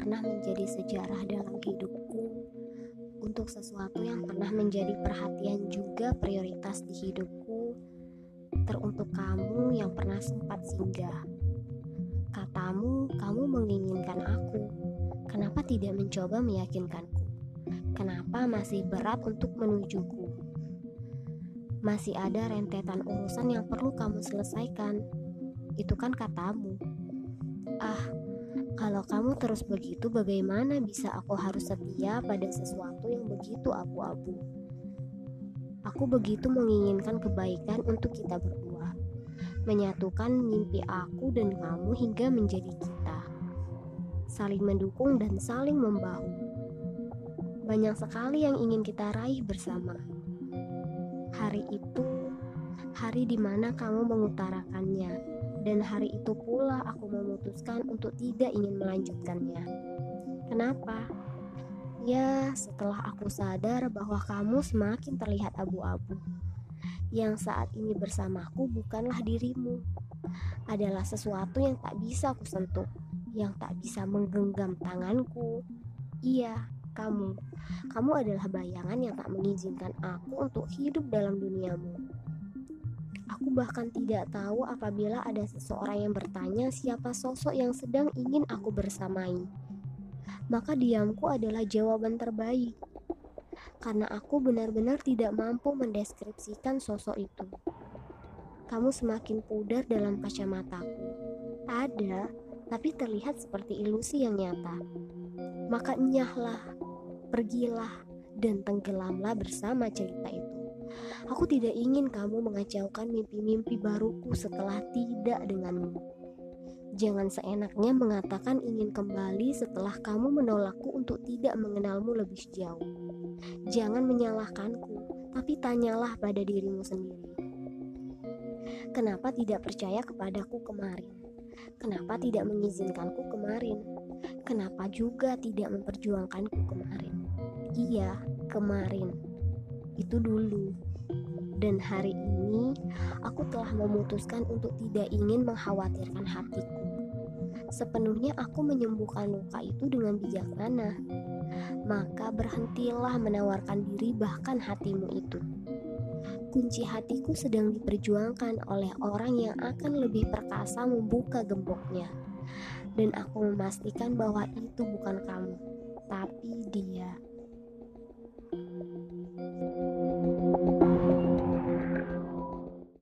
pernah menjadi sejarah dalam hidupku, untuk sesuatu yang pernah menjadi perhatian juga prioritas di hidupku, teruntuk kamu yang pernah sempat singgah. Katamu, kamu menginginkan aku. Kenapa tidak mencoba meyakinkanku? Kenapa masih berat untuk menujuku? Masih ada rentetan urusan yang perlu kamu selesaikan. Itu kan katamu. Ah, kalau kamu terus begitu, bagaimana bisa aku harus setia pada sesuatu yang begitu abu-abu? Aku begitu menginginkan kebaikan untuk kita berdua, menyatukan mimpi aku dan kamu hingga menjadi kita, saling mendukung dan saling membahu. Banyak sekali yang ingin kita raih bersama. Hari itu, hari di mana kamu mengutarakannya dan hari itu pula aku memutuskan untuk tidak ingin melanjutkannya. Kenapa? Ya, setelah aku sadar bahwa kamu semakin terlihat abu-abu. Yang saat ini bersamaku bukanlah dirimu, adalah sesuatu yang tak bisa aku sentuh, yang tak bisa menggenggam tanganku. Iya, kamu. Kamu adalah bayangan yang tak mengizinkan aku untuk hidup dalam duniamu. Aku bahkan tidak tahu apabila ada seseorang yang bertanya siapa sosok yang sedang ingin aku bersamai. Maka diamku adalah jawaban terbaik. Karena aku benar-benar tidak mampu mendeskripsikan sosok itu. Kamu semakin pudar dalam kacamataku. Ada, tapi terlihat seperti ilusi yang nyata. Maka enyahlah, pergilah, dan tenggelamlah bersama cerita itu. Aku tidak ingin kamu mengacaukan mimpi-mimpi baruku setelah tidak denganmu. Jangan seenaknya mengatakan ingin kembali setelah kamu menolakku untuk tidak mengenalmu lebih jauh. Jangan menyalahkanku, tapi tanyalah pada dirimu sendiri. Kenapa tidak percaya kepadaku kemarin? Kenapa tidak mengizinkanku kemarin? Kenapa juga tidak memperjuangkanku kemarin? Iya, kemarin itu dulu. Dan hari ini aku telah memutuskan untuk tidak ingin mengkhawatirkan hatiku. Sepenuhnya aku menyembuhkan luka itu dengan bijaksana. Maka berhentilah menawarkan diri bahkan hatimu itu. Kunci hatiku sedang diperjuangkan oleh orang yang akan lebih perkasa membuka gemboknya. Dan aku memastikan bahwa itu bukan kamu, tapi dia.